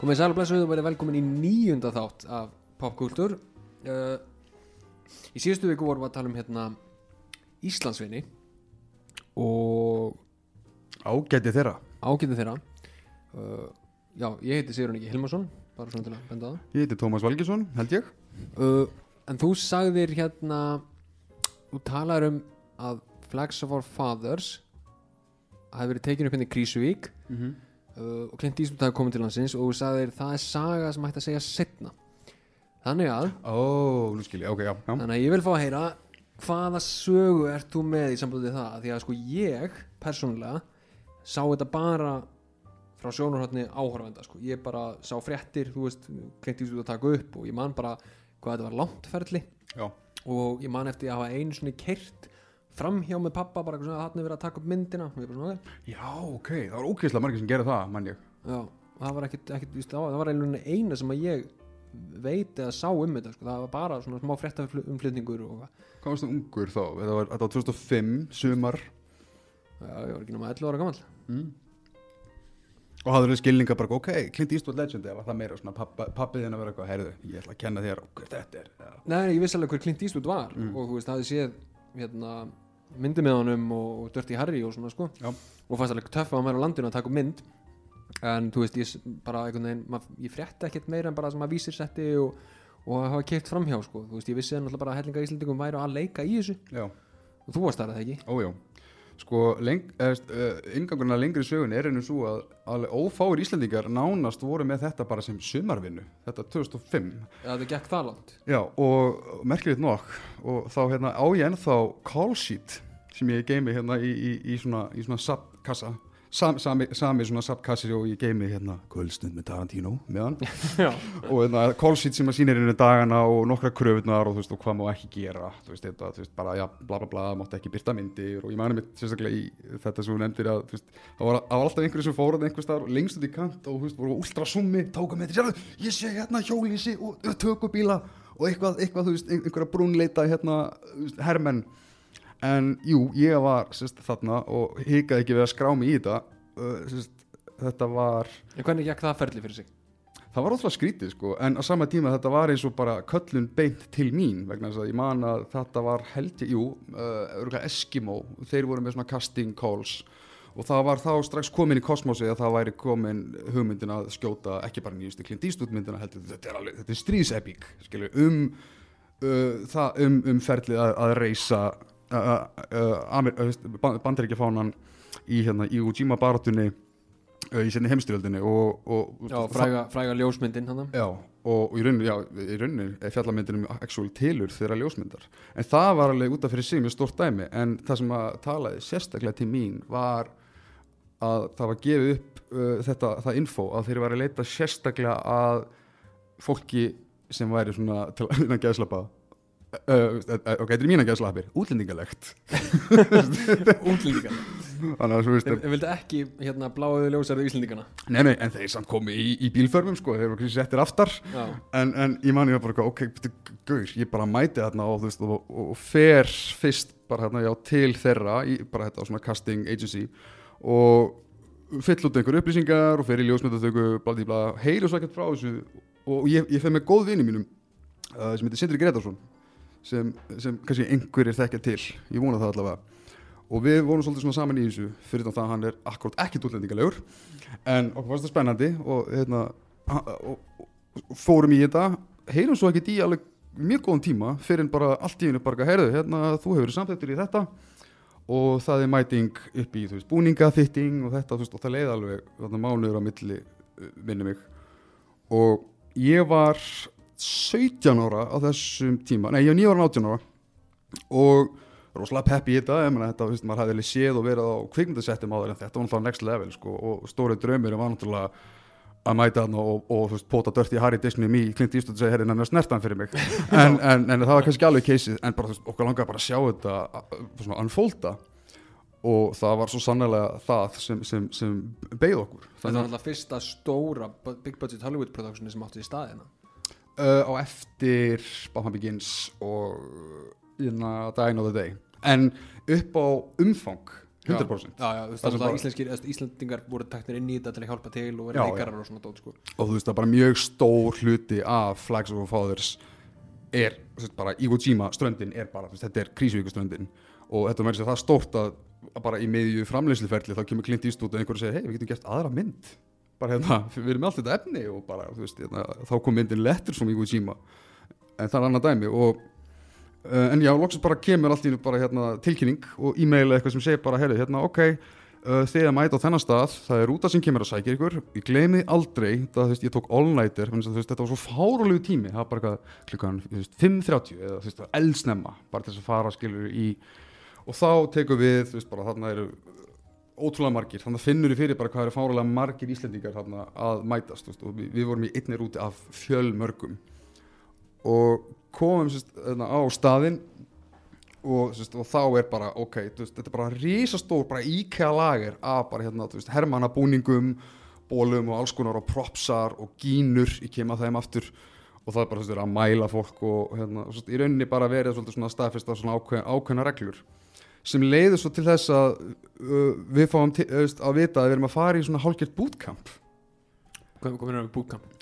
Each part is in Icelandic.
Komið sæl og blessuð og verið velkomin í nýjunda þátt af popkultúr. Uh, Í síðustu viku vorum við að tala um hérna Íslandsvinni og Ágæti þeirra. ágætið þeirra. Uh, Já, ég heiti Sigrun Ingi Hilmarsson bara svona til að benda það. Ég heiti Tómas Valgesson, held ég. Uh, En þú sagðir hérna þú talar um að Flags of Our Fathers hafi verið tekin upp hérna í Krísuvík mm -hmm. uh, og Clint Eastwood hafi komið til landsins og þú sagðir það er saga sem hægt að segja setna Þannig að nú skil ég, ok, já, já. Þannig að ég vil fá að heyra hvaða sögu ert þú með í sambandi við það því að sko ég persónulega sá þetta bara frá sjónarhóttni áhörvenda sko. ég bara sá fréttir þú veist, kleinti út að taka upp og ég man bara hvað þetta var langt ferli Já. og ég man eftir að hafa einu svona kert framhjá með pappa bara eitthvað svona að hann er verið að taka upp myndina og svona, Já, ok, það var ógeðslega margir sem gera það, mann ég já, og það var ekkit, ekkit víst, það var- það einhvern eina sem að ég veit eða sá um þetta sko. það var bara svona smá fréttaflutningur og Hvað varstu ungur þá? Þetta var, var 2005, sumar já, ég var ekki náma 11 ára gammal mm. Og hafður þið skilninga bara, ok, Clint Eastwood legend eða var það meira svona pappið þinn að vera eitthvað, heyrðu, ég ætla að kenna þér hver þetta er Já. Nei, ég vissi alveg hver Clint Eastwood var Mm. og þú veist, séð hérna, myndi með honum og, og Dirty Harry og svona sko. Já. og fannst alveg töff að væri á landinu að taka mynd. En þú veist, ég bara einhvern veginn mað, ég frétta ekkert meira en bara sem að vísir setti og, og hafa keift framhjá sko. Þú veist, ég vissi að náttúrulega bara hellinga Íslandingum væri að leika í þessu. Já, og þú varst þar að það ekki ójá Sko, ingangurinn að lengri sögun er einu svo að alveg ófáir Íslendingar nánast voru með þetta bara sem sumarvinnu, þetta 2005 Já, það gekk það langt. Já, og merkilegt nokk. Og þá hérna á ég ennþá call sheet sem ég geimi hérna í, í, í svona, svona subkassa Sam, sami, sami svona subkassi og ég geimi hérna. Kvöldstund með Tarantino meðan og hérna sheet sem að sýnir innu dagana og nokkra kröfunar og þú veist og hvað má ekki gera. Þú veist þetta, þú veist bara já bla bla bla mátti ekki byrta myndir. Og ég mani mitt sérstaklega í þetta sem þú nefndir að þú veist það var, var alltaf einhverju sem fóruð einhver staðar lengst út í kant og þú veist voru ultra summi tóku með þetta sérðu ég sé hérna hjólísi og töku bíla og eitthvað, eitthvað þú veist ein- einhverja brúnleita hérna hermenn en jú ég var sérst þarna og hikaði ekki við að skrá mig í þetta. Uh, sérst, þetta var en hvernig gekk það ferli fyrir sig? Það var ótrúlega skrítið sko, en á sama tíma þetta var eins og bara köllun beint til mín vegna þess að ég man að þetta var held jú, uh, Eskimo, þeir voru með svona casting calls. Og það var þá strax komin í kosmosi að það væri komin hugmyndin að skjóta ekki bara nýjustu Clint Eastwood myndina heldur, þetta er alveg, þetta er stríðsepík, skilju, um, uh, um, um ferlið að, að reysa bandaríkjafánan í hérna í Ujima barátunni uh, í senni heimstyrjöldinni og, og Já, fræga, fræga ljósmyndin hann Já, og já, í rauninni er fjallamyndin um actual tilur þeirra ljósmyndar. En það var alveg út af fyrir sig mjög stórt dæmi en það sem að talaði sérstaklega til mín var að það var gefið upp uh, þetta, það info að þeir var að leita sérstaklega að fólki sem væri svona til að vinna gæðslapa uh, ok, þetta er mína gæðslapir, útlendingalegt. Útlendingar þannig að svo veist Þeir vildu ekki hérna bláðu ljósarðu Íslendingana. Nei, nei, en þeir samt komi í, í bílförmum sko, þeir voru settir aftar. En, en ég man ég var bara, ok, byrju, gaur, ég bara mæti þarna og, þú veist, og, og, og fer fyrst bara hérna, já, til þeirra í bara þetta svona casting agency og fyll út einhver upplýsingar og fer í ljósmyndatöku, bladí bla, heilu svo ekkert frá þessu. Og ég, ég fer með góð vini mínum uh, sem heitir Sindri Gretarsson sem, sem kannski einhverjir þekkja til, ég vona það allavega. Og við vorum svolítið svona saman í þessu fyrir það að hann er akkurat ekki útlendingalegur. En okkur fannst það spennandi og, hérna, og, og, fórum í þetta. Heyrum svo ekkert í alveg mjög góðan tíma fyrir en bara allt í hennu bara heyrðu, hérna, þú hefur samþettur í þetta. Og það er mæting upp í veist, búningaþitting og þetta veist, og það leiði alveg mánuður á milli minni mig. Og ég var 17 ára á þessum tíma. Nei, ég var 9 ára og 18 ára og rosalega peppi í þetta. Ég meina, þetta, veist, maður hafði alveg séð og verið á kvikmyndasettum áður en þetta var náttúrulega next level sko, og stóri draumur var náttúrulega að mæta hann og, og þú veist, pota dörti Harry Disney í Clint Eastwood og segja, hann er snertan fyrir mig. En, en, en það var kannski alveg keisið en bara, veist, okkur langaði bara að sjá þetta svona unfolda. Og það var svo sannlega það sem, sem, sem beigð okkur. Þetta var alltaf fyrsta stóra big budget Hollywood productioni sem átti í staðina uh, á eftir Batman Begins og hérna, Dying of the Day. En upp á umfang 100% já, já, veist, bara- íslenskir, Íslandingar voru teknir inn í þetta til að hjálpa til og já. leikarar og svona dót sko. og þú veist það er bara mjög stór hluti af Flags of Fathers er veist, bara Iwo Jima ströndin er bara, veist, þetta er krísuvíkuströndin og þetta verður sér það stórt að, bara í miðju framleysluferli þá kemur Clint Eastwood og einhverju segir hei við getum gert aðra mynd bara hérna, við erum með allt þetta efni og bara, þú veist, hérna, þá kom myndin Letters from Iwo Jima en það er annað dæmi og uh, en já, loksins bara kemur allt í einu bara hérna tilkynning og e-mail eitthvað sem segir bara, herri, hérna, ok uh, þið að mæta á þennan stað, það er rúta sem kemur að sækja ykkur, ég gleymi aldrei það, þú veist, ég tók all-nighter, þetta var svo fárulegu tími, það var bara eitthvað klukkan þú veist, 5.30 eða þú veist, eldsnemma bara til þess að fara skilur í og þá tekum við, þú veist, bara þarna eru ótrúlega margir, þannig að finnur við fyrir bara hvað eru fárulega margir Íslendingar þarna að mætast, veist, og við, við vorum í einni rúti af fjölmörgum. Og komum sérst, á staðinn og, sérst, og þá er bara ok, veist, þetta er bara risastór bara íkæða lager af bara hérna, veist, hermannabúningum bólum og alls konar og propsar og gínur í kema þeim aftur. Og það er bara að mæla fólk og hérna, og, sérst, í rauninni bara verið svona staðfesta svona ákveðna reglur sem leiður svo til þess að uh, við fáum að vita að við erum að fara í svona hálfgert bootcamp. Hvað hvað finnum við bootcamp? bara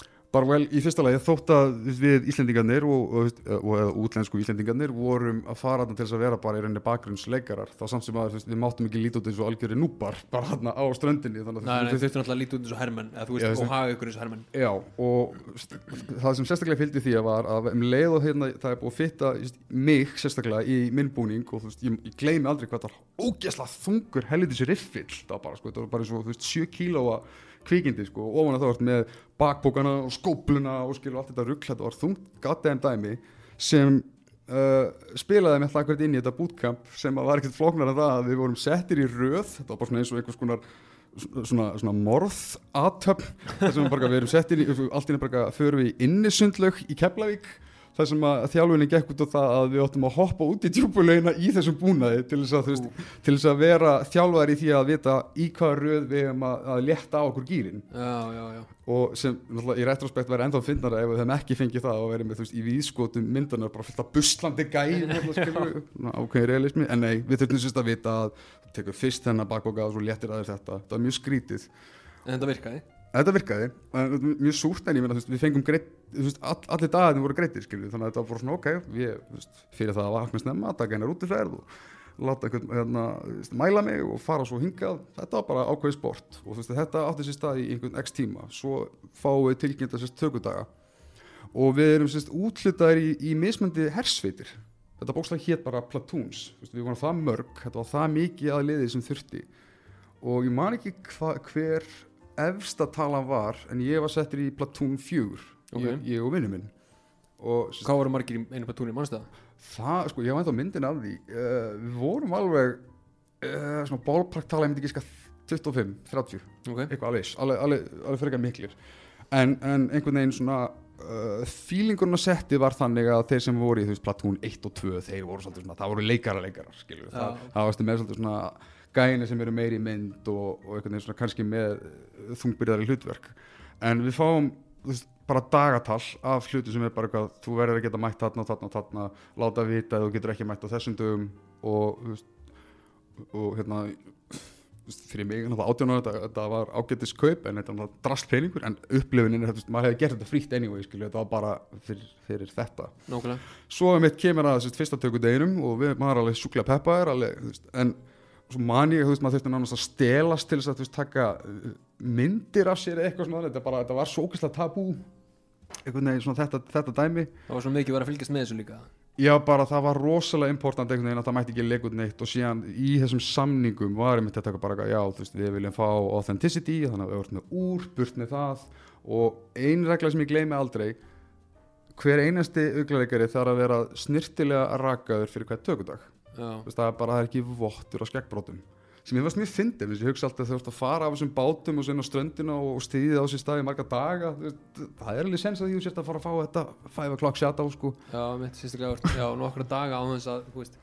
vel í fyrsta lagi þótt að við Íslendingarnir og, og, og, útlensku Íslendingarnir vorum að fara þarna til þess að vera bara í rauninni bakgrunnsleikarar. Þá samt sem að við máttum ekki líta út eins og algjöri núbar bara þarna á ströndinni Nei, þau þurftu náttúrulega líta út eins og hermenn eða þú veist, og hafa ykkur eins og hermenn. Já, og það sem sérstaklega fylgdi því að var að um leið og hérna, það er búið að fitta mig sérstaklega í minn búning og þú veist, ég, ég gleymi aldrei hvað það bara, sko, það var bara eins og, þú veist, 7 kílóa kvikindi, og ofan að það var með bakbókana og skópluna og skilu allt þetta rugl, þetta var þungt gatteðum dæmi sem uh, spilaði með það hvert inn í þetta bootcamp sem var ekkert flóknar en það að við vorum settir í röð, þetta var bara svona eins og einhvers konar svona, svona morð aðtöfn þar sem bara við erum settir í allt einu bara förum við innisundlaug í Keflavík þar sem að þjálfunni gekk út á það að við áttum að hoppa út í djúpulegina í þessum búnaði til þess að, veist, til þess að vera þjálfar í því að vita í hvaða röð við hefum að, að létta á okkur gýrin og sem í retrospekt væri ennþá fyndnara ef við hefum ekki fengið það og með þú veist í víðskotum myndanar bara fullt af buslandi gæm ákveðin realismi, en nei, við þurfum sérst að vita að tekur fyrst þennan bakboka og svo léttir aðeins þetta, það var mjög skrítið. En þetta virkaði þetta virkaði, mjög súrt en ég meina, við fengum greitt, all, allir dagarnir voru greittir, skiljum, þannig að þetta var bara svona ok, þú veist, fyrir það að vakna snemma, taka einar útiferð og láta einhvern, hérna, mæla mig og fara svo hingað, þetta var bara ákveði sport og veist, þetta átti sér stað í einhvern x tíma, svo fáum við tilkynnt að sérst tökudaga og við erum sérst útlitaðir í, í mismöndi hersveitir, þetta bókslega hétt bara platoons, þú veist, við vorum það mörg, þetta var það mikið að liðið sem þurfti. Og ég man ekki hva, hver efsta talan var en ég var settur í platoon 4 Ok. ég, ég og vinnu minn og hvað voru margir í einu platúni, mannstu það? það, sko, ég var ennþá myndin af því uh, við vorum alveg uh, svona bálprakt tala, ég myndi ekki ska 25, 30, ok, eitthvað alveg, alveg, alveg, alveg frekar miklir en, en einhvern veginn svona uh, feelingurinn að setti var þannig að þeir sem voru í þú veist platún 1 og 2 þeir voru svolítið svona, það voru leikara leikarar skilur, Já. það, það varstu með svolítið svona gæni sem eru meiri mynd og, og veginn svona kannski með uh, þungbyrðari hlutverk. En við fáum veist, bara dagatal af hluti sem er bara eitthvað þú verður að geta mætt þarna og þarna og þarna láta vita að þú getur ekki mætt á þessum dögum og, veist, og hérna veist, fyrir mig, átjónu þetta, þetta var ágættis kaup en þetta var drast peningur en upplifunin er, veist, maður hefði gert þetta frítt anyway, skilju, þetta var bara fyrir, fyrir þetta. Nákvæmlega. Svo um eitt kemur að fyrsta tökudeginum og við, maður er alveg þú veist, en svo man ég, þú veist, maður þurfti nánast að stelast til þess að, þú veist, taka uh, myndir af sér eitthvað svona, þetta, bara, þetta var svo ógeðslega tabú. Einhvern veginn svona þetta, þetta dæmi. Það var svo mikið verið að fylgjast með þessu líka. Já, bara það var rosalega important einhvern veginn að það mætti ekki leika út neitt og síðan í þessum samningum var einmitt þetta bara, já, þú veist, við viljum fá authenticity, þannig að við erum með úr, burt með það. Og ein regla sem ég gleymi aldrei hver einasti augleikari þarf að vera snirtilega rakaður fyrir hvert tökudag það er bara það er ekki vottur á skeggbrótum sem ég varst mjög fyndið, ég hugsa alltaf þegar þú ert að fara af þessum bátum og svo inn á ströndina og stýðið á sér staði marga daga veist, það er alveg sens að þú sérst að fara að fá þetta 5 o'clock shut á sko. Já, mitt sérstaklega já, nokkra daga á þess að, þú veist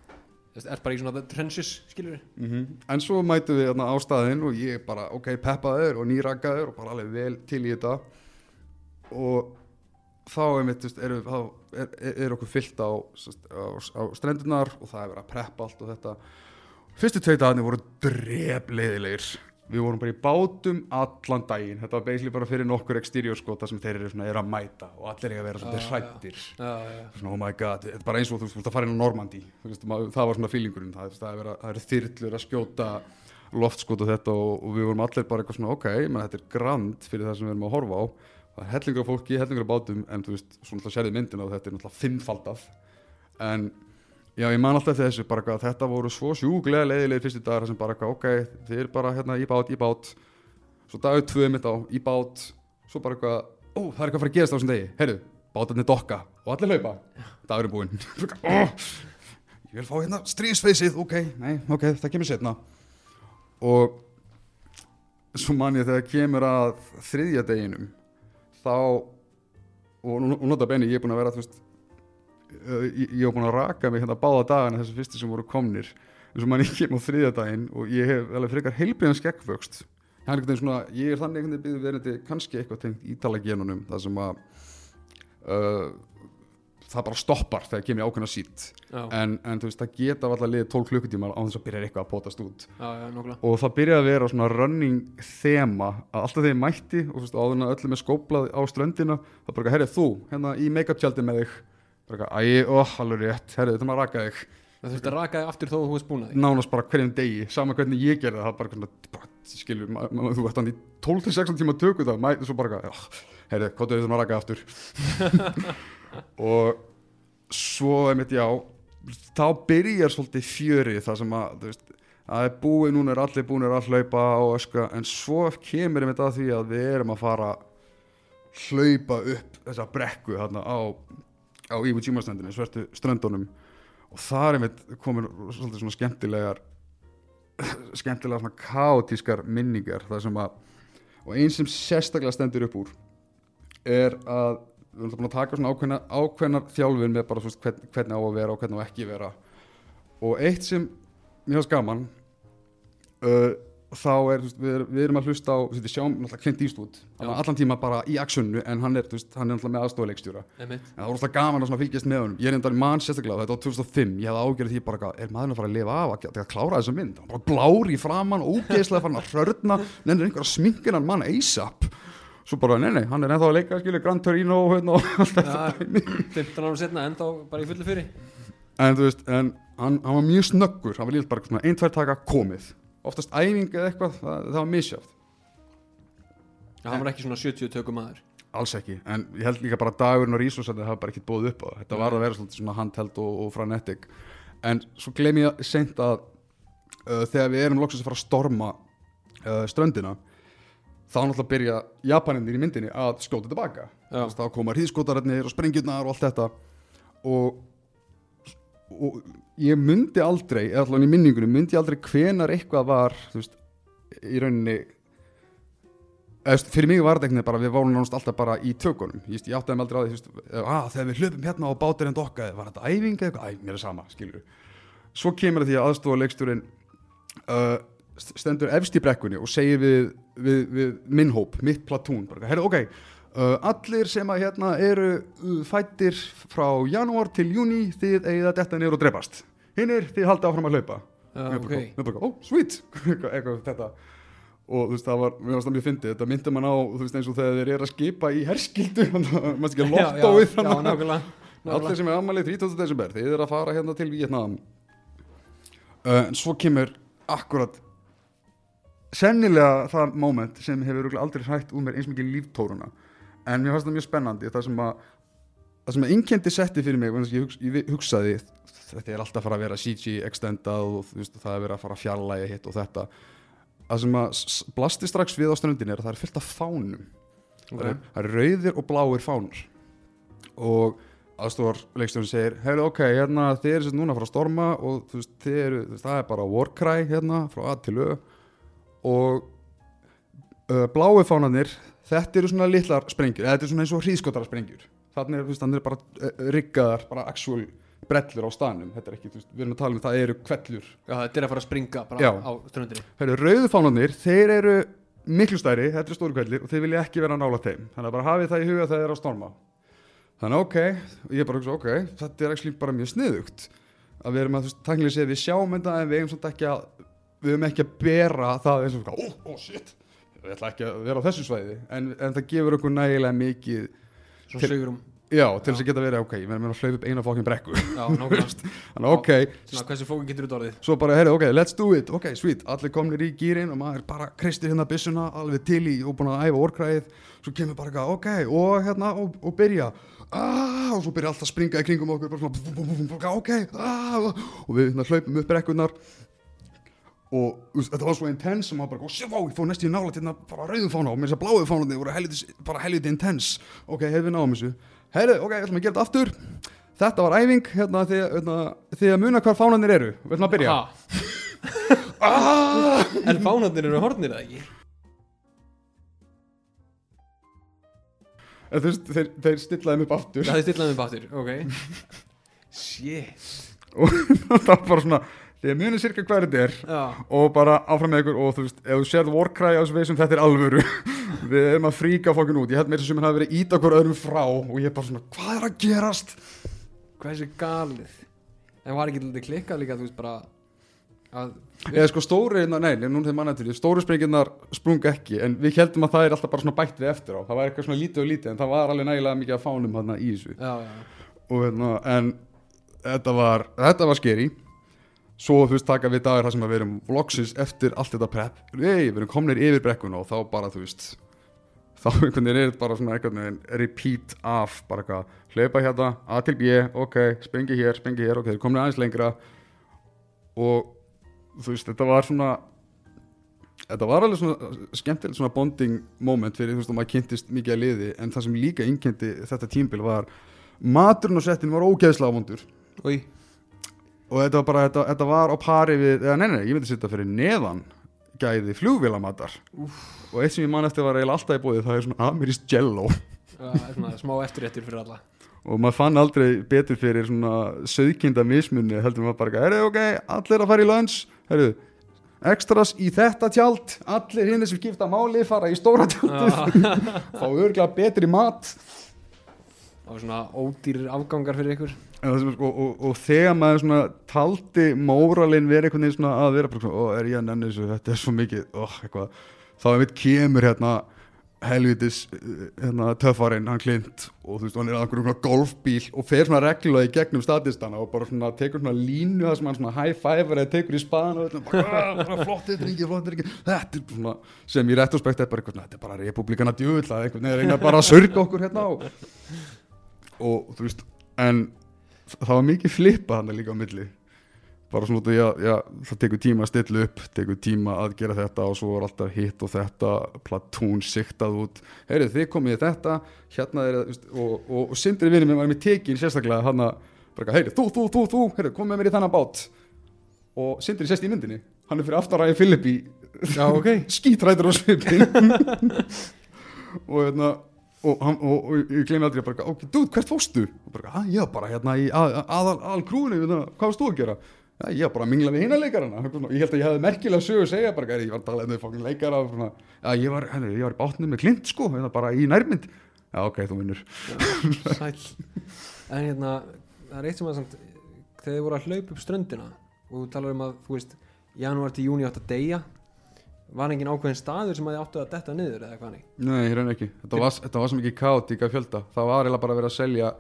veist, er bara í svona trenches, skilur mm en svo mætum við þarna á staðinn og ég bara, ok, peppaður og nýrakaður og bara alveg vel til í þetta. Og þá er mitt, er, þá er, er, er okkur fyllt á, á, á strendunar og það er verið að preppa allt og þetta. Fyrstu tvei dagarnir voru drefleiðilegir við vorum bara í bátum allan daginn. Þetta var basically bara fyrir nokkur exterior skota sem þeir eru, svona, eru að mæta og allir eru að vera Já, já. hrættir já, já, svona, oh my god, þetta er bara eins og þú veist, að fara inn á Normandi veist, maður- það var svona feelingurinn. Það, það, er eru þyrlur að skjóta loftskot og þetta og, og við vorum allir bara eitthvað svona ok, menn, þetta er grand fyrir það sem við erum að horfa á það er hellingur af fólki, hellingur af bátum en þú veist, svona alltaf sérðið myndina og þetta er náttúrulega fimmfaldað. En já, ég man alltaf þessu bara eitthvað, þetta voru svo sjúglega leiðilegir fyrstu dagar sem bara ok, þið er bara hérna í bát, í bát. Svo dagur tvö mitt á, í bát. Svo bara eitthvað, ó, það er eitthvað að fara að gerast á þessum degi. Heyrðu, bátarnir dokka og allir hlaupa. Dagur er búinn ég vil fá hérna stríðsfeysið ok, nei, ok, það kemur setna og svo man ég þegar kemur að þriðja deginum þá og nú- og nota benni, ég er búinn að vera þú veist, uh, ég, ég var búinn að raka mig hérna báða dagana þessu fyrstu sem voru komnir en svo man ég kem á þriðja daginn og ég hef alveg frekar er einhvern veginn svona, ég er þannig einhvern veginn byggðið verandi kannski eitthvað tengt ítalagenunum það sem að uh, það bara stoppar þegar kemur ákveðna sít já, en, en þú veist, það geta alltaf liðið 12 klukkutíma á þess að byrja eitthvað að potast út. Já, já, og það byrjaði að vera svona running þema að alltaf ég mætti og þú veist, áður en að öllum er skóplað á ströndina það bara, herrið þú, hérna í make-up tjaldi með þig. Bara, æ, ó, alveg rétt. Herrið, þetta maður að raka þig. Það þurfti að raka þig aftur þó að þú að því nánast bara hverjum degi, sama hvernig ég gerði það, bara, bara ma þú ert hann í 12-16 tíma tökur það, mæ, svo bara, herrið, hvað er þetta maður að raka aftur og svo, einmitt, já þá byrjar svolítið fjörið það sem að, þú veist, að búið, núna er allir búinir að hlaupa og öska, en svo kemur einmitt að því að við erum að fara hlaupa upp þessa brekku þarna á, á Iwo Jima ströndinni, svertu ströndunum. Og það er einmitt komin svolítið svona skemmtilegar skemmtilega svona kaotískar minningar það sem að og einn sem sérstaklega stendur upp úr er að við erum alltaf búin að taka svona ákveðna, ákveðnar þjálfin með bara svona hvern, hvernig á að vera og hvernig á ekki vera. Og eitt sem mér finnst gaman uh, þá er, veist, við, við erum að hlusta á við sjáum náttúrulega Clint Eastwood er allan tíma bara í aksjonu en hann er, veist, hann er náttúrulega með aðstofaleikstjóra Einmitt. En það var alltaf gaman að fylgjast með honum. Ég er endar mann sérstaklega, þetta var 2005 Ég hefði ágjörð því bara, er maðurinn að fara að lifa af að, að klára þessa mynd, hann bara blár í framann ógeðslega farin að hrörna nennir einhver að sminka hann mann ASAP Svo bara, nei, nei, hann er ennþá að leika skilja Gran Torino og hérna og allt þetta Já, dæmi. 15 árum setna enda bara í fullu fyrir En þú veist, en hann, hann var mjög snöggur Hann var líka bara svona, ein, tvær taka, komið Oftast æfing eða eitthvað, það, það var misjátt Já, hann var ekki svona 70 tökum maður Alls ekki, en ég held líka bara dagurinn og Rísosandi hafa bara ekkert bóð upp á það. Þetta var að vera svona handheld og, og frenetic. En svo gleym ég seint að uh, þegar við erum loksins að fara að storma uh, ströndina, þá náttúrulega byrja Japaninir í myndinni að skjóta tilbaka. Þá koma hríðskotararnir og sprengjurnar og allt þetta. Og, og ég myndi aldrei, eða allavega í minningunum, myndi ég aldrei hvenar eitthvað var, veist, í rauninni Eða, fyrir mig var þetta veginn bara við vorum nánast alltaf bara í tökunum ég, ég áttaði mig aldrei á því veist, að, þegar við hlöpum hérna á báturinn dokkaði var þetta æfing eða eitthvað, æ, mér er sama, skilur svo kemur því að aðstofa leikstjórin uh, stendur efst í brekkunni og segir við, við, við minn hóp, mitt platún bara, herru, ok, uh, allir sem að hérna eru uh, fættir frá janúar til júni þið eigið að detta niður og drepast. Hinnir þið haldið áfram að hlaupa. Já, Mér bara, ok. mér bara, ó, sweet. Eitthvað, þetta. Og þú veist, það var, mér varst það mjög fyndið. Þetta myndi mann á, þú veist, eins og þegar þeir eru að skipa í herskildu, maður ekki að við Já, þannig allir sem er ammælið 30. desember þið eru að fara hérna til Vietnam uh, en svo kemur akkurat sennilega það moment sem hefur aldrei hrætt úr mér eins mikið líftóruna. En mér fannst það mjög spennandi það sem að það sem að innkendi setti fyrir mig að ég, hugsa, ég hugsaði þetta er alltaf að fara að vera CG extendað og veist, það er verið að fara að fjarlæga hitt og þetta. Það sem að blasti strax við á ströndinni er að það er fyllt af fánum. Ok. það, er, rauðir og bláir fánar og aðstofar leikstjórn segir heyrðu ok, hérna þið eru sérst núna að fara að storma og veist, eru, það er bara warcry hérna frá A til Ö og uh, bláu fánarnir þetta eru svona litlar sprengjur þetta er svona eins og hríðskotara sprengjur. Þannig er, þannig er bara uh, riggaðar bara actual brellur á staðnum. Þetta er ekki, veist, við erum að tala um það eru kvellur Já, þetta er að fara að springa bara Já. á ströndinni. Heyrðu, rauðu fánarnir, þeir eru miklu stærri, þetta eru stóru kvellir og þeir vilja ekki vera nála þeim, þannig að bara hafið það í huga þegar þeir eru að storma. Þannig ok, ég bara hugsa ok, þetta er actually bara mjög sniðugt að við erum að, þú veist, tæknilega séð við sjáum þetta en við eigum svolítið ekki að við eigum ekki að bera það eins og ó, ó, shit. Við ætla ekki að vera á þessu svæði en, en það gefur okkur nægilega mikið Svona Til- sögurum já, til þess að geta verið, ok, ég meina að hlaupa upp eina fokkin brekku. Já, þannig, ok, Svona hversu fókin getur út orðið? Svo bara, herri, ok, let's do it. Ok, sweet, allir komnir í gýrin og maður bara kristir hérna byssuna alveg til í og búin að æfa orkræðið svo kemur bara eitthvað, ok, og hérna og, og byrja, ah, og svo byrja alltaf að springa í kringum okkur, svona ok, ah, og við hérna, hlaupum upp brekkunar og þetta var svo intense og maður bara, oh, vá, ég fór næstu í nála til hérna bara rauðum fána og mér þess að bláu fánandi voru helviti, bara helviti intense. Ok, hefur við náum þessu? Herri, ok, ég ætlum að gera þetta aftur. Þetta var æfing, hérna, því, hérna, að muna hvar fánanir eru, við ætlum að byrja. Ah! En fánarnir eru hornir eða ekki? Veist, þeir, þeir stillaði mig upp aftur. Það er stillaðið með bátur, ok. Shit. Og það var bara svona því að muni cirka hvað þetta er Já, og bara áfram með ykkur og þú veist, ef þú sérð Warcry á þessu veisum, þetta er alvöru. Við erum að fríka fokkin út. Ég held þessu sem hann hafi verið ít okkur öðrum frá og ég er bara svona, hvað er að gerast? Hvað er þessi galið? En var ekki lítið klikkað líka, þú veist bara að, eða sko stóri, hérna, nei, núna þegar manna til því stóru sprenginnar sprung ekki, en við heldum að það er alltaf bara svona bætt við eftir á, það var eitthvað svona lítið og lítið en það var alveg nægilega mikið að fánum hérna í þessu. Já, já, og hérna, en þetta var, þetta var skeri svo þú veist taka við dagar þar sem við erum vlogsins eftir allt þetta prep. Nei, við erum komnir yfir brekkuna og þá bara þú veist þá einhvern veginn er þetta bara svona einhvern veginn repeat af bara eitthvað hlaupa hérna, A til B, ok, spengi hér, spengi hér, ok, þeir komnir aðeins lengra. Og þú veist, þetta var svona þetta var alveg svona skemmtilegt svona bonding moment fyrir þú veist og maður kynntist mikið að liði en það sem líka innkynnti þetta tímbil var maturinn og settin var ógeðslega vondur. Új, og þetta var bara, þetta, þetta var á pari við, eða nei, nei, ég myndi setja fyrir neðan gæði flugvélamatar. Og eitt sem ég man eftir var eiginlega alltaf í bóði það er svona amerískt jello. Svona smá eftirréttur fyrir alla. Og maður fann aldrei betur fyrir svona söðkinda mismunni heldur maður bara, herru, ok, allir að fara í herru, extras í þetta tjald. Allir hinn sem skipta máli fara í stóra tjaldið. Já, fá örgulega betri mat. Var svona ódýrir afgangar fyrir ykkur Er sko, og, og þegar maður svona taldi móralinn verið einhvern veginn svona að vera svona, ó, er ég að nenni þessu, þetta er svo mikið, eitthvað, þá er mitt kemur hérna helvitis, hérna, töffarinn, hann klint og þú veist, hann er að einhverjum golfbíl og fer svona reglulega í gegnum statistana og bara svona tekur svona línu það sem hann svona high five eða tekur í spaðan og þetta, bara, "Ah, bara flottir drengi, flottir drengi, þetta er svona, sem í retrospekt er bara eitthvað, þetta er bara republikana djöfull að einhvern veginn reyna bara að sörga okkur hérna og, og þú veist, en það var mikið flippa hann líka á milli. Bara svona út af að já, það tekur tíma að stilla upp tekur tíma að gera þetta og svo var alltaf hitt og þetta platún siktað út. Heyrðu þið komið þetta hérna er það, og, og, og sindri vinni mér var með tekin sérstaklega hann að heyrðu þú, þú, þú, þú, heyrðu kom með mér í þennan bát. Og sindri sést í myndinni. Hann er fyrir aftaræði Filippi Já, ok. Skítrætur á svipin og hérna og, hann, og, og ég gleymi aldrei bara, ok, dude, hvert fóstu? og bara, að, ég var bara hérna í að, aðal, aðal krúinu, hérna, hvað varst þú að gera? Já, ég var bara að mingla við hina leikarana. Ég held að ég hefði merkilega sögu að segja bara, ég var að tala um þau fokkin leikara og svona, já, ég var, hérna, ég var í bátnum með klint sko, hérna, bara í nærmynd. Já, ok, þú vinnur. Sæl En hérna, það er eitt sem að samt, þegar þið voru að hlaupa upp ströndina og þú talar um að, þú veist janúar til júni átt að deyja var engin ákveðin staður sem að þið áttu að detta niður eða hvað nei Nei, reyna ekki, þetta var, þetta var svo mikið kaotík að fjölda, það var eiginlega bara að vera að selja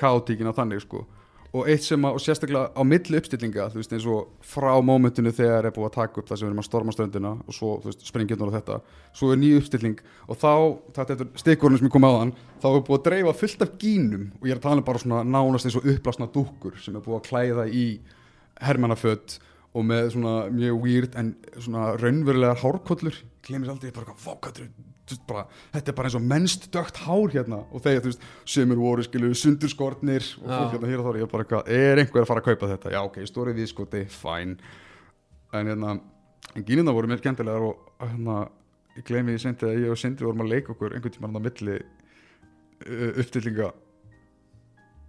kaotíkina þannig sko. Og eitt sem að, og sérstaklega á milli uppstillinga, þú veist, eins og frá mómentinu þegar er búið að taka upp það sem við erum að storma stöndina og svo, þú veist, springjurnar og þetta svo er ný uppstilling og þá þetta er stikkurinn sem ég kom á þann þá er búið að dreifa fullt af gínum og ég er að tala um bara svona nánast eins og uppblásna dúkkur sem er búið að klæða í hermannaföt og með svona mjög weird en svona raunverulegar hárkollur. Glemir aldrei bara hvað þetta er bara, þetta er bara eins og mennst dögt hár hérna. Og þegar þú veist, sömur voru skilu sundurskortnir og fólk hérna hér og þá er ég bara eitthvað, er einhver að fara að kaupa þetta? Já ok, stórið viðskoti, fæn en hérna, en gínina voru mér skemmtilegar og hérna ég gleymi því sendi að ég og Sindri vorum að leika okkur einhvern tímann á milli uh, uppstillinga.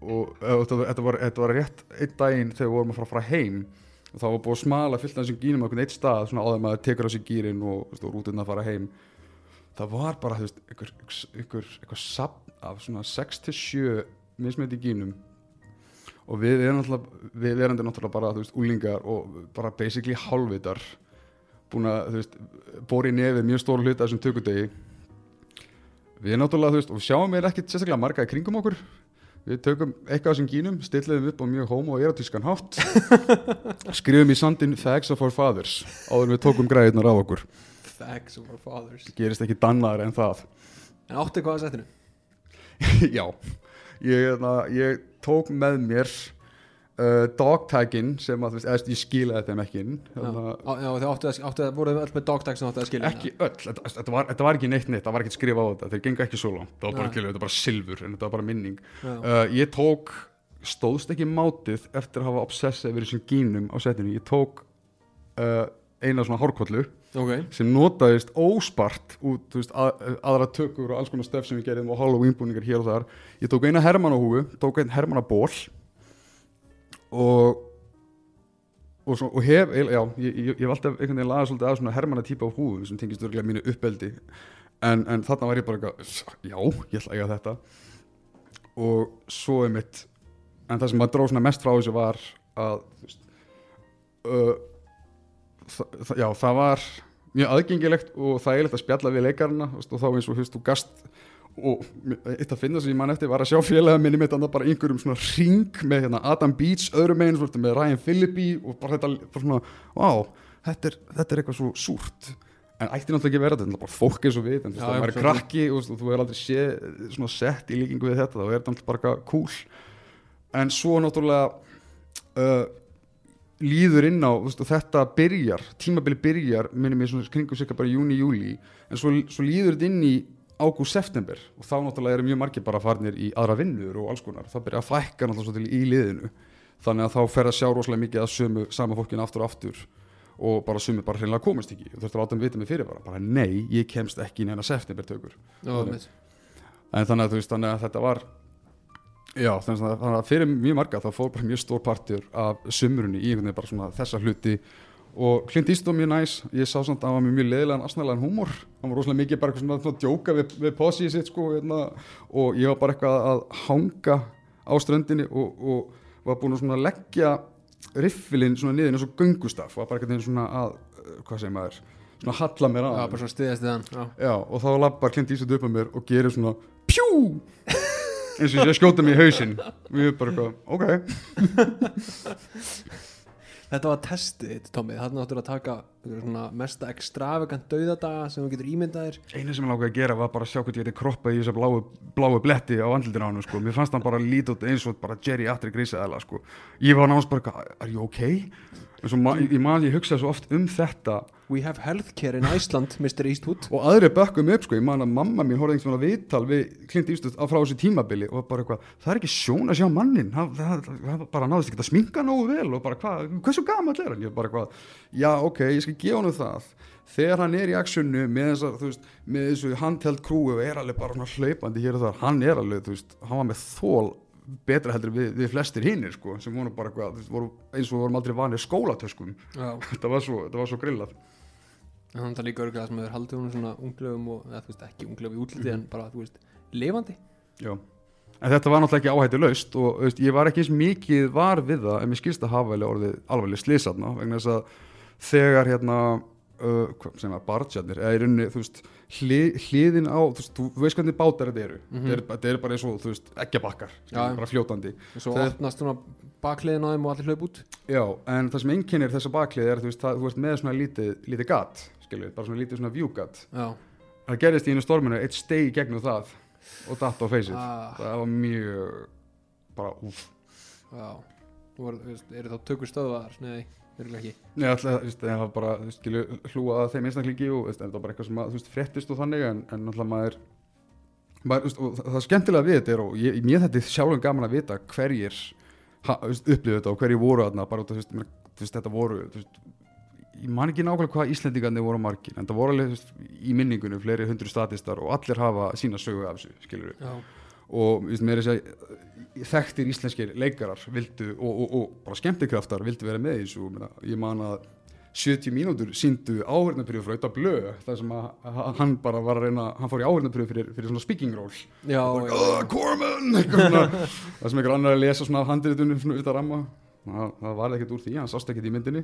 Og uh, þetta, var, þetta var rétt einn daginn þegar við vorum að fara að fara heim og það var búið að smala fullt af þessum gínum á eitt stað svona áður maður tekur á sig gýrin og, rútinn að fara heim. Það var bara þú veist, einhver, einhver, einhver sapn af svona 6-7 mismöndi gínum. Og við erum náttúrulega við erum náttúrulega bara, þú veist, úlingar og bara basically hálfvitar búin að, þú veist, bóri nefið mjög stór hluta þessum tökudegi. Við erum náttúrulega, þú veist, og sjáum við ekkert sérstaklega marga í kringum okkur við tökum eitthvað af þessum gínum, stillum upp á mjög homo og erotískan hátt skrifum í sandin Thanks of our fathers áður við tókum græðirnar á okkur. Thanks of our fathers. Gerist ekki dannaðar en það. En áttu hvað að settinu? já, ég, hérna, ég tók með mér uh, dogtaginn sem að, þú veist, eða, ég skilaði þeim ekki inn að voru öll með dogtag sem áttu að skilja ekki öll, þetta, þetta, var, þetta var ekki neitt neitt það var ekki skrifa á þetta, þeir gengu ekki svo langt það var bara, var bara silfur en þetta var bara minning. Uh, ég tók stóðst ekki mátið eftir að hafa obsessið yfir þessum gínum á setinu ég tók uh, eina svona hárkollu Ok, sem notaðist óspart út þú veist, að, aðra tökur og alls konar stöf sem við gerðum og Halloween búningar hér og þar. Ég tók eina hermannahúfu, tók einn hermannaból og og, svo, og hef, já, ég, ég, ég hef alltaf einhvern veginn lagað svolítið að svona hermanna típa á húfum sem tengist örgulega mínu uppeldi. En, en þarna var ég bara eitthvað, já, ég ætla að eiga þetta. Og svo er mitt en það sem maður dróð svona mest frá þessu var að veist, uh, þa þa já, það var mjög aðgengilegt og þægilegt að spjalla við veist, og þá eins og þú veist, þú gast og eitt að finna sem ég man eftir var að sjá félaga minni þetta bara einhverjum svona ring með hérna, Adam Beach, öðrum meginn svona, með Ryan Philippi og bara þetta bara svona, wow, þetta er, þetta er eitthvað svo súrt. En ætti náttúrulega ekki vera þetta, þetta er bara fólk eins og við en þú veist, það svo- krakki og, þú þú er aldrei sé svona sett í líkingu við þetta, þá er þetta náttúrulega bara eitthvað cool. En svo náttúrulega uh, líður inn á veist, þetta byrjar, tímabili byrjar minnum ég svona kringum cirka bara júni, júli en svo, svo líður þetta inn í ágúst, september. Og þá náttúrulega eru mjög margir bara farnir í aðra vinnur og alls konar. Það byrja að fækka náttúrulega svo til í liðinu. Þannig að þá fer að sjá rosalega mikið að sömu sama fólkinu aftur og aftur og bara sömu bara hreinlega komast ekki. Þú þurfti að láta mig vita mig fyrir bara, bara nei, ég kemst ekki í neina september tökur mitt en þannig að þú veist þannig að þetta var já þannig að, þannig fyrir mjög marga þá fór bara mjög stór partur af sumrunni í einhvern veginn bara svona þessa hluti og Clint Eastwood mjög næs ég sá samt að hann var mjög leðilegan asnaðlegan húmor. Hann var rosalega mikið bara eitthvað svona, svona djóka við, við posið sitt sko hérna, og ég var bara eitthvað að hanga á ströndinni og, og var búin að leggja riffilinn svona niður eins og göngustaf. Og var bara eitthvað svona að hvað segir maður svona halla mér að Já, Já, og þá lappar Clint Eastwood upp að mér og gerir svona pjú! Eins og ég skjóta mig í hausinn. Og ég er bara eitthvað, ok Þetta var testið Tommi Þarna áttur að taka svona, mesta extravagant dauðadaga sem þú getur ímyndaðir einu sem ég langaði að gera var bara að sjá hvernig ég geti kroppað í þessa bláu, bláu bletti á andlutinu á hann sko. mér fannst hann bara lítið eins og bara Jerry Atri grísaðela sko. ég var náttúrulega bara, are you okay? Svo ma ég, man, ég hugsaði svo oft um þetta. We have healthcare in Iceland, Mr. Eastwood. Og aðri bökkum upp sko, ég man að mamma mín horfði einhvern veginn viðtal við Clint Eastwood á frá þessu tímabili og bara eitthvað, það er ekki sjón að sjá mannin það, það, það bara náðist ekki að sminka nógu vel og bara hvað, hversu gamall er hann? Ég bara eitthvað, já ok, ég skal gefa hann það. Þegar hann er í actionu með með þessu handheld krúi og er alveg bara hlaupandi hér og þar hann er alveg, þú veist, hann var með þól betra heldur við, við flestir hinnir sko, sem voru bara veist, voru, eins og við vorum aldrei vanir skólatöskum. Þetta var svo, var svo grillað. Þannig að líka örgulega sem hefur haldið hún svona unglegum og, eða þú veist, ekki unglegum í útliti en bara, þú veist, lifandi. Já, en þetta var náttúrulega ekki áhættu laust og þú veist, ég var ekki eins mikið var við það en mér skilst að hafa alveg orðið alveg slísatna vegna þess að þegar hérna uh, hvað sem að barðsjarnir eða í rauninni, þú veist, hli, hliðin á þú veist, þú veist hvernig bátar þetta eru. Mhm. þetta, er, er bara eins og, þú veist, eggjabakkar bara fljótandi. Og svo Það- opnast svona bakliðin á þeim og allir hlaup út. Já, en það sem einkennir þessa baklið er, þú veist, það, þú veist með svona lítið, lítið gat, skilju, bara svona lítið svona vjúgat það gerist í einu storminu, eitt steg gegnum það og datt á feysið ah, það var mjög bara, úf já. Þú veist, eru þá tökur stöðvaðar? Nei, örgulega ekki Nei, alltaf, þú veist, það var bara, þú veist, skilju, hlúa að þeim einstaklingi og, þú veist, það var bara eitthvað sem að, þú veist, fréttist og þannig, en, en alltaf maður, maður, þú veist, og það, það skemmtilega við þetta er, og ég, mér þetta er sjálfum gaman að vita hverjir, ha, þú veist, upplifðu þetta og hverjir voru þarna, bara út af, þú veist, mér- þú veist, þetta voru, þú veist, ég man ekki nákvæmlega hvað Íslendingarnir voru margir, en það voru alveg, þú veist, í minningunum fleiri hundru statistar og allir hafa sína sögu af þessu, skilur Já, og þú veist, mér er að segja þekktir íslenskir leikarar vildu, og, og, og bara skemmtikraftar vildu vera með þessu. Meina, ég man að 70 mínútur síndu áhörnapröfu frá auðvitað blöð þar sem að, hann bara var að reyna hann fór í áhörnapröfu fyrir, fyrir svona speaking role já, og já, oh, Corman! Það sem einhver annar að lesa svona af handritunum svona utan ramma. Það, það var ekkert úr því, hann sást ekkert í myndinni.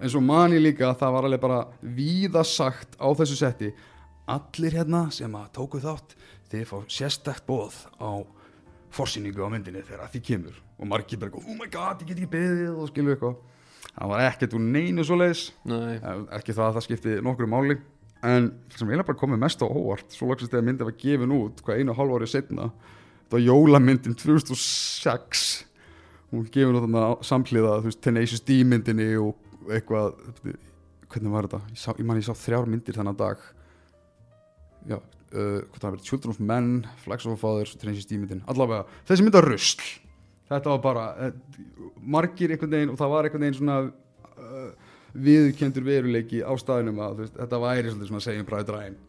En svo man ég líka að það var alveg bara víða sagt á þessu setti allir hérna sem að tóku þátt þeir fá sérstakt bóð á forsýningu á myndinni þegar að því kemur. Og margir bara, oh my god, ég get ekki beðið og skilu eitthvað. Það var ekkert úr neinu svo leiðis nei, ekki það að það skipti nokkru máli. En sem eiginlega bara komið mest á óvart svo loksist þegar myndin var gefin út hvað einu og hálf árið setna þetta var jólamyndin 2006 hún gefin út þarna samhliða veist, Tenacious D myndinni og eitthvað hvernig var þetta, ég, sá, ég man ég sá þrjár myndir þennan dag. Já, uh, Children of Men, Flags of a Father Tenacious D myndin, allavega, þessi mynd var rusl. Þetta var bara uh, margir einhvern veginn og það var einhvern veginn svona uh, viðkendur veruleiki á staðinum að veist, þetta væri svolítið svona segjum bræði dræm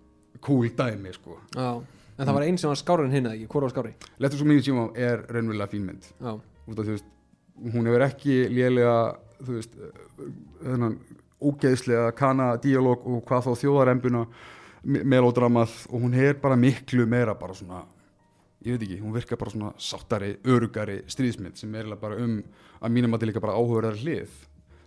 cool dæmi sko. Já. En það var einn sem var skári en hinn eða ekki, hvort var skári Lettur svo mínir tíma er raunverulega fín mynd. Já, út af þú veist, hún hefur ekki lélega þú veist þennan ógeðslega kana díalóg og hvað þá þjóðarembuna melodramað og hún er bara miklu meira bara svona ég veit ekki, hún virkar bara svona sáttari, örugari stríðsmynd sem er bara um að mínum að til líka bara áhugaðar hlið.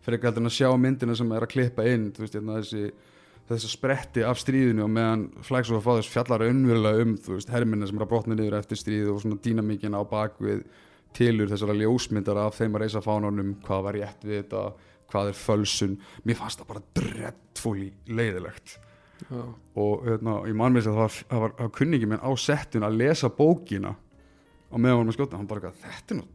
Fyrir ekki heldur en að sjá myndina sem er að klippa inn þú veist, hérna, þessi þessi spretti af stríðinu og meðan Flags of the Fathers fjallar önverulega um þú veist, herminna sem er að brotna niður eftir stríð og svona dýnamíkin á bakvið tilur þessara ljósmyndar af þeim að reysa fánunum, hvað var rétt við þetta hvað er fölsun, mér fannst það bara dreadfully leiðilegt já, og hérna, ég man mér að það var, það var, það var kunningi minn á settun að lesa bókina og meðan hann var skjóta, hann bara þetta er nú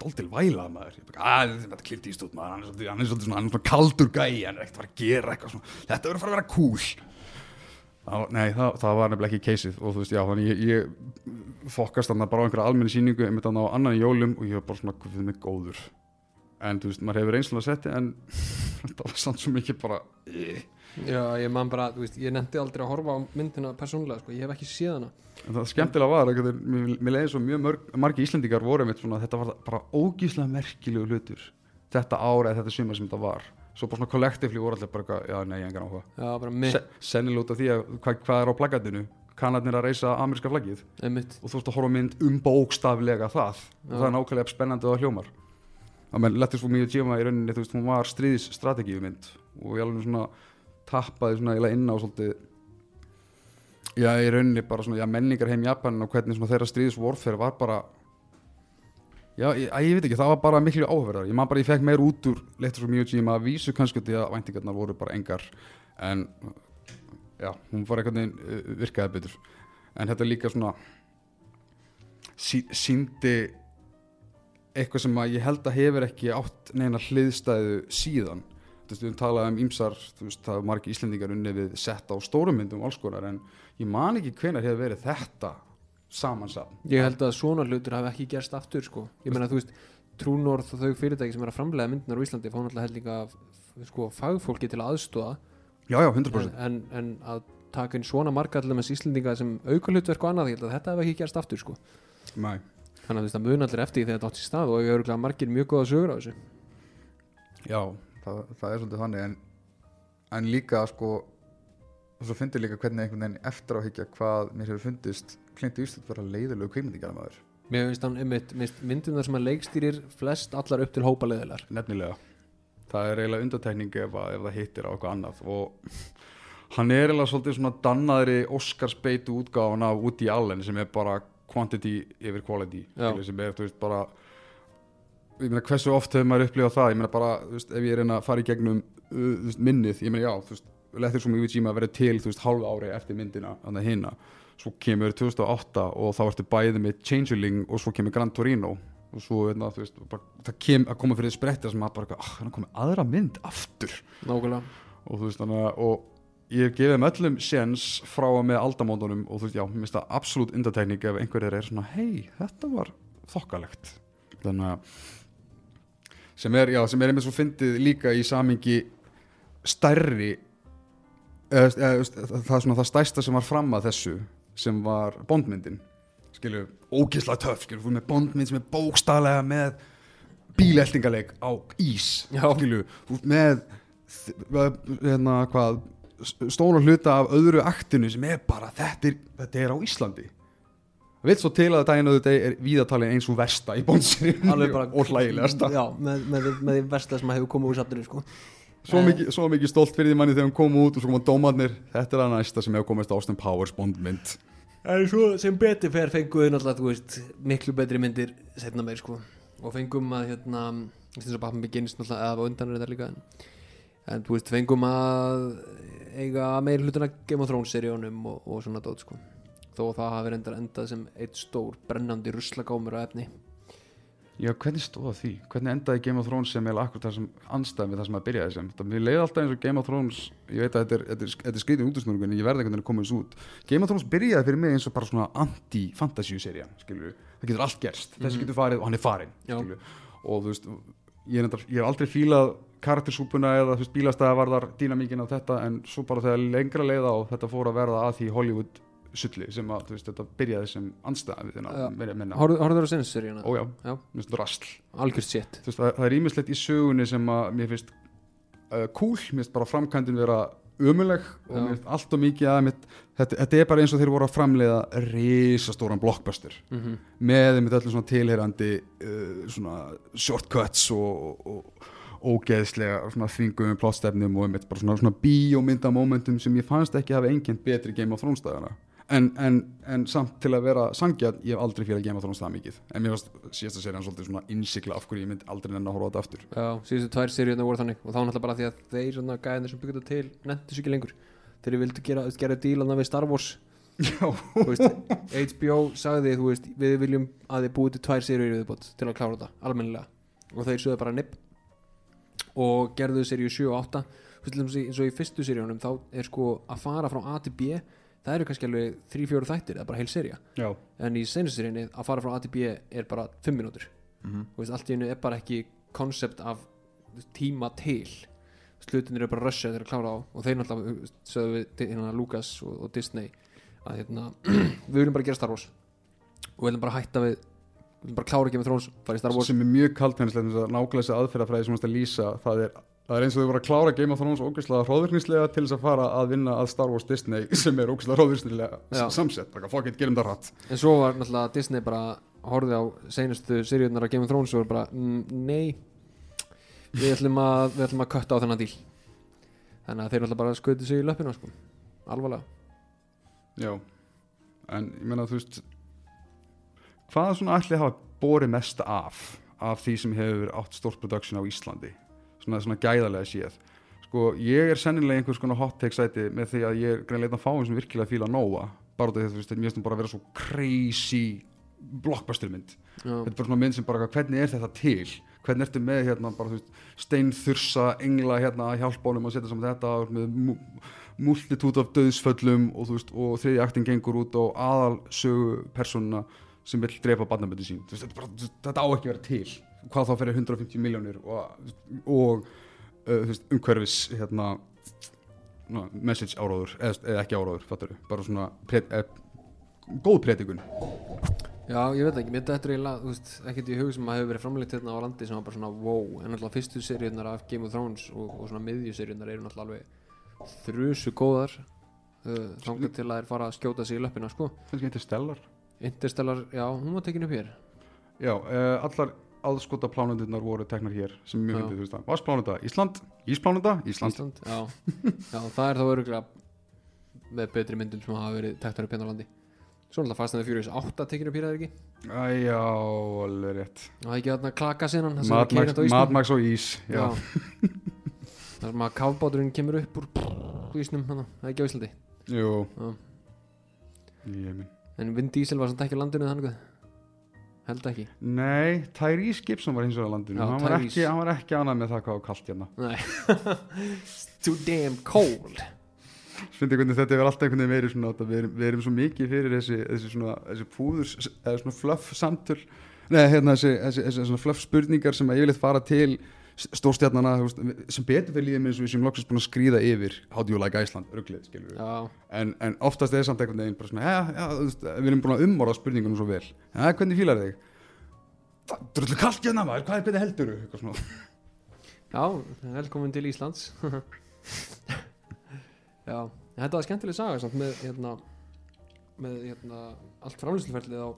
daldið væla maður. Ég bara, að þetta klipt í stúd maður. Hann er svolítið, svona, kaldur gæi hann er ekkert að gera eitthvað svona. Þetta verður að fara að vera cool það, nei, það, það var nefnilega ekki keisið. Og þú veist, já, þannig ég, ég fokkast þannig bara á einhverja almenni síningu einmitt á annan jólum og ég var bara svona, hvað við mig góður. En þú veist, maður hefur einslega setti en þetta var samt svo mikið bara eh. Já, ég man bara, þú veist, ég nefndi aldrei að horfa á myndina persónulega, sko, ég hef ekki séð hana. En það skemmtilega var að mér, mér leiði svo mjög mörg, margi Íslendingar voru einmitt svona, þetta var bara ógíslega merkilegu hlutur þetta ára eða þetta sumar sem þetta var. Svo bara svona kollektífli voru allir bara já nei, ég engan já, bara mitt, Se, sennilega út af því að hvað, hvað er á plaggatinu kannarnir að reysa ameríska flaggið. Mitt og þú ert að horfa á mynd um bókstaflega það. Og það er nákvæmlega spennandi og hljómar. Að menn lettir svo mjög tíma í rauninni þú veist, hún var stríðsstrategíu mynd og ég alveg svona tappaði svona inn á svolítið já, í rauninni bara svona, já, menningar heim Japan og hvernig svona þeirra stríðsvorfer var bara já, ég, að, ég veit ekki, það var bara miklu áhugaverðar ég man bara, ég fekk meir út úr svo mjög tíma að vísu kannski út í að væntingarnar voru bara engar en já, hún var veginn uh, virkaði betur. En þetta líka svona sí, síndi eitthvað sem að ég held að hefur ekki átt neina hliðstæðu síðan þú veist, við talaðum um ímsar þú veist, það er margir íslendingar unni við sett á stórumyndum og alls konar en ég man ekki hvenær hefur verið þetta samansafn. Ég held að svona hlutur hafi ekki gerst aftur, sko. Ég meina, þú veist, Trúnorð og þau fyrirtæki sem er að framlega myndinar á Íslandi fá náttúrulega held líka sko, fagfólki til aðstóða já, já, 100% en, en að taka inn svona marga allir með Íslendinga sem auka hlutverk og annað, ég held að þetta hafi ekki gerst aftur, sko. Nei. þannig að það mun allir eftir því þegar þetta átt í stað og eru margir mjög góða sögur á þessu. Já, það, það er svolítið þannig en, en líka sko og svo finnir líka hvernig einhvern veginn eftir áhyggja hvað mér hefur fundist Clint Eastwood vera leiðilegu kveimundingar maður. Mér finnst hann einmitt, myndum þar sem hann leikstýrir flest allar upp til hópa leiðilegar nefnilega. Það er eiginlega undatekning ef, að, ef það hittir á eitthvað annað. Og hann er eiginlega svolítið svona dannaðri Oscarsbeitu útgáfan af Woody Allen sem er bara quantity yfir quality. Sem er, þú veist, bara ég meina hversu oft hefur maður upplifað það? Ég meina bara, þú veist, ef ég reyna að fara í gegnum uh, veist, minnið, ég meina já, þú veist Lettir tíma að vera til, þú veist, hálf ári eftir myndina, þannig að hinna svo kemur 2008 og þá ertu bæði með Changeling og svo kemur Gran Torino. Og svo, veitna, þú veist, bara, það kem að koma fyrir þið spretti sem að bara, ah, hann komið aðra mynd aftur. Nákvæmlega. Og þú veist, þannig að og ég hef gefið þeim öllum séns frá að með aldamóndunum og þú veist, já, mér finnst það absolutt indatekning ef einhverjir er svona, hei, þetta var þokkalegt. Þannig að sem er, já, sem er einmitt svo fyndið líka í samingi stærri eða, eða, það er svona það stærsta sem var fram að þessu sem var bondmyndin skilju, ógislega töff skilju, ert með bondmynd sem er bókstaflega með bíleltingaleik á ís Já. skilju, ert með hérna, hvað stóna hluta af öðru aktinu sem er bara, þetta er, þetta er á Íslandi það vil svo til að daginn auðvitað er víðatalin eins og versta í bónsir alveg bara og hlægilegasta já, með, með, með versta sem hefur komið úr safninu sko. svo, mikið, svo mikið stolt fyrir því manni þegar hann kom út og svo koma dómarnir, þetta er það næsta sem hefur komist Austin Powers bondmynd en svo sem betur fer fenguðu náttúrulega þú veist, miklu betri myndir setna meir sko. og fengum að hérna, þess að Batman Begins náttúrulega, eða undan er þetta líka en, en þú veist, fengum að eiga meir hlutuna Game of Thrones seríunum og, og svona dót sko. Þó að það hafi reyndar endað sem eitt stór brennandi ruslagámur á efni. Já, hvernig stóða því? Hvernig endaði Game of Thrones sem er akkur það sem anstæði með það sem að sem? Það mér leiði alltaf eins og Game of Thrones ég veit að þetta er, þetta er, þetta er skrítið útusnúrungun en ég verði einhvern veginn að koma þessu út. Game of Thrones byrjaði fyrir mig eins og bara svona anti-fantasy-sería skilur það getur allt gerst, þessi getur farið og hann er farin og þú veist ég, hef aldrei fílað karaktersúpuna eða þú veist bílastæða varðar dýnamíkin á þetta en svo bara þegar lengra leiða og þetta fór að verða að því Hollywood sulli sem að veist þetta byrjaði sem anstæði við þennan þú á sinns seríuna? Ójá, rastl veist, það, það er ímislegt í sögunni sem að mér finnst uh, cool, mér finnst bara framkvæmdin vera ömuleg og Já. mér finnst allt og mikið að mitt, þetta, þetta er bara eins og þeir voru að framleiða risastóran blockbuster. Mm -hmm. með þeim öllu svona tilheyrandi uh, svona shortcuts og, og, ógeðslega þvingum plottstefnum og einmitt bara svona, svona bíómyndamomentum sem ég fannst ekki hafa enginn betri Game of Thrones dagana en, en, en samt til að vera sangjað ég hef aldrei fyrir að of Thrones það mikið. En mér varst síðasta serið hann svolítið svona innsikla af hverju ég myndi aldrei nenni að horfa á þetta aftur. Já, síðustu tvær seríuna voru þannig. Og þá náttúrulega bara því að þeir svona gæðinir sem byggðu þetta til nefndu sér ekki lengur. Þeir vildu gera, gera dílana við Star Wars. Veist, HBO sagði þú veist, við viljum að þið búið til tvær seríur viðbót til að klára þetta, almennilega. Og þeir sögðu bara nipp og gerðu seríu 7 og 8 Þú veist, til dæmis í- eins og í fyrstu seríunum þá er sko að fara frá A til B það eru kannski alveg 3-4 þættir eða bara heil sería. Já, en í senastu seríunni að fara frá A til B er bara 5 mínútur. Mhm. Þú veist, allt í hennu er bara ekki konsept af tíma til. Slutinir eru bara rushað þegar að klára á og þeir náttúrulega sögðu við hérna, Lucas og, og Disney að hérna, við viljum bara gera Star Wars. Og við viljum bara hætta við við viljum bara klára ekki með Thrones, sem er mjög að nákvæmlega þessi aðferðafræði sem þú varst að lýsa það er, það er eins og þau voru að klára Game of Thrones ógeðslega hróðvirknislega til þess að fara að vinna að Star Wars Disney sem er ógeðslega hróðvirknislega Já. samsett, bara fuck it, gerum það rætt en svo var náttúrulega Disney bara horfði á seinustu seríunar af Game of Thrones og bara, mm, nei við ætlum að við ætlum að kötta á þennan díl þannig að þeir náttúrulega bara skutu sig í löppina sko. alvarlega. Já, en ég meina þú veist hvað svona ætli hafa borið mest af af því sem hefur átt stórt production á Íslandi svona, svona gæðarlega séð. Sko, ég er sennilega einhvers konar hot take sæti með því að ég er greinlega einn af fáin sem virkilega fíla Nóa bara því að mér finnst hún bara að vera svo crazy blockbuster mynd. Já. þetta er bara svona mynd sem bara hvernig er þetta til? Hvernig ertu með hérna bara steinþursa engla hérna að hjálpa honum að setja saman þetta og með mu- multitude af döðsföllum og og þriði aktin gengur út og aðal sögu persónuna sem vil drepa barnaböndi sín. Veist, þetta, er bara, þetta á ekki vera til. Hvað þá fyrir 150 miljónir og, og uh, umhverfis hérna ná, message áráður eða, eða ekki áráður, fattur bara svona pret, eh, góð predikun. Já, ég veit ekki, mér þetta er eiginlega, þú veist, ekkert í hug sem að hefur verið framleitt hérna á landi sem var bara svona wow, en náttúrulega fyrstu seríunar af Game of Thrones og, og svona miðjuseríunar eru náttúrulega alveg þrusu góðar uh, þangað til að þeir fara að skjóta sig í löppina, sko. Kannski eitthvað stellar Interstellar, já, hún var tekin upp hér Já, uh, allar aðskota plánundurnar voru teknar hér sem er mjög Já. fyndið, þú veist það. Vars plánunda? Ísland? Ísplánunda? Ísland. Ísland, já, já, það er þá öruglega með betri myndum sem hafa verið teknar upp hérna á landi Svo náttúrulega Fast and the Furious 8 tekin upp hér eða ekki Æjá, alveg rétt. Það er ekki þarna klaka sinnan það sem Mad er keyrandi á Max, ísnum. Mad Max og ís. Það sem að kafbáturinn kemur upp úr ísnum það er ekki á Íslandi Jú. Ég minn. En Vin Diesel var samt ekki á landinu þannig Held ekki. Nei, Tyrese Gibson var hins vegar á landinu. Já, hann, var ekki, hann var ekki annað með það hvað var kallt hérna. It's too damn cold. Fyndi hvernig þetta hefur alltaf einhvern veginn verið svona, við, erum, við erum svo mikið fyrir þessi, þessi svona, þessi púður, eða svona fluff samtöl, nei, hérna þessi, þessi, þessi svona fluff spurningar sem að yfirleitt fara til stórstjarnana, sem betur fyrir líðum eins og við sem loksast búin að skríða yfir How do you like Iceland, ruglið, skilur við. En, en oftast er samt einhvern veginn bara svona, þú veist, við erum búin að umorða spurningunum svo vel, já, hvernig fílar þig? Drullu kallt hérna maður, hvað er hvernig heldur eitthvað svona, Já, velkomin til Íslands. Já, þetta var skemmtileg saga samt með hérna með hérna allt framlýsluferlið á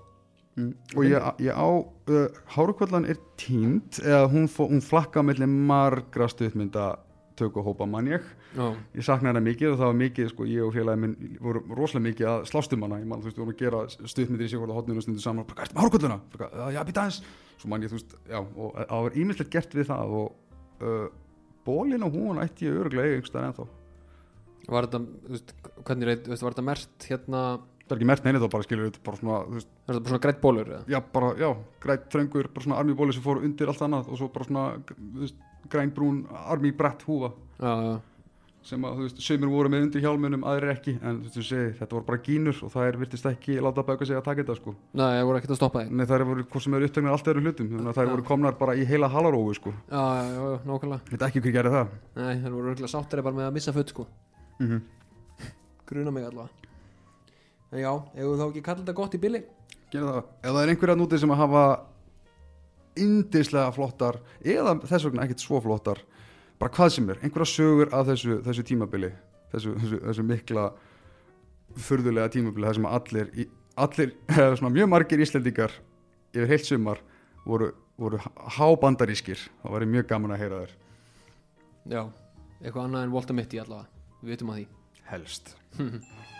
Mm. Og ég, ég á, uh, Hárukvallan er tínd eða hún, fó, hún flakka mellir margra stuðmynda töku hópa mann ég. Já, ég sakna hana mikið og það var mikið sko, ég og félagi minn voru rosalega mikið að slástum hana ég man, þú veist, við vorum að gera stuðmyndir í hvort hodninu stundu saman. Og bara, ertu með hárukvalluna? Bara, já, býta aðeins. Svo man ég, þú veist, já, og það var ímislegt gert við það og uh, bólin og hún ætti ég öruglega eiga það er ekki mert neina þá bara skilur þetta bara svona, veist, var þetta bara svona grætt bólur eða? já, bara, já, grænt þröngur bara svona armíbóli sem fór undir allt annað og svo bara svona, veist, grænbrún armíbrett húfa. Já, já, sem að, þú veist, sömur voru með undir hjálmunum, aðrir ekki, en þú veist, segi, þetta voru bara gínur og það er virtist ekki láta bauka sig að taka þetta, sko. Nei, ég voru ekkert að stoppa þig. Nei, það voru hvort sem eru upptegnar allt öðrum hlutum, þannig að það voru komnar bara í heila halarófu, sko. Já, já, já, já, En já, ef þú þá ekki kalla þetta gott í billi Gerði það. Ef það er einhverja núti sem að hafa indislega flottar, eða þess vegna ekkert svo flottar, bara hvað sem er, einhverja sögur af þessu, þessu tímabili, þessu, þessu, þessu mikla furðulega tímabili, þar sem allir, allir, mjög margir Íslendingar yfir heilt sumar voru, voru hábandarískir, það væri mjög gaman að heyra þér. Já, eitthvað annað en Volta Mitti allavega Við vitum að því Helst.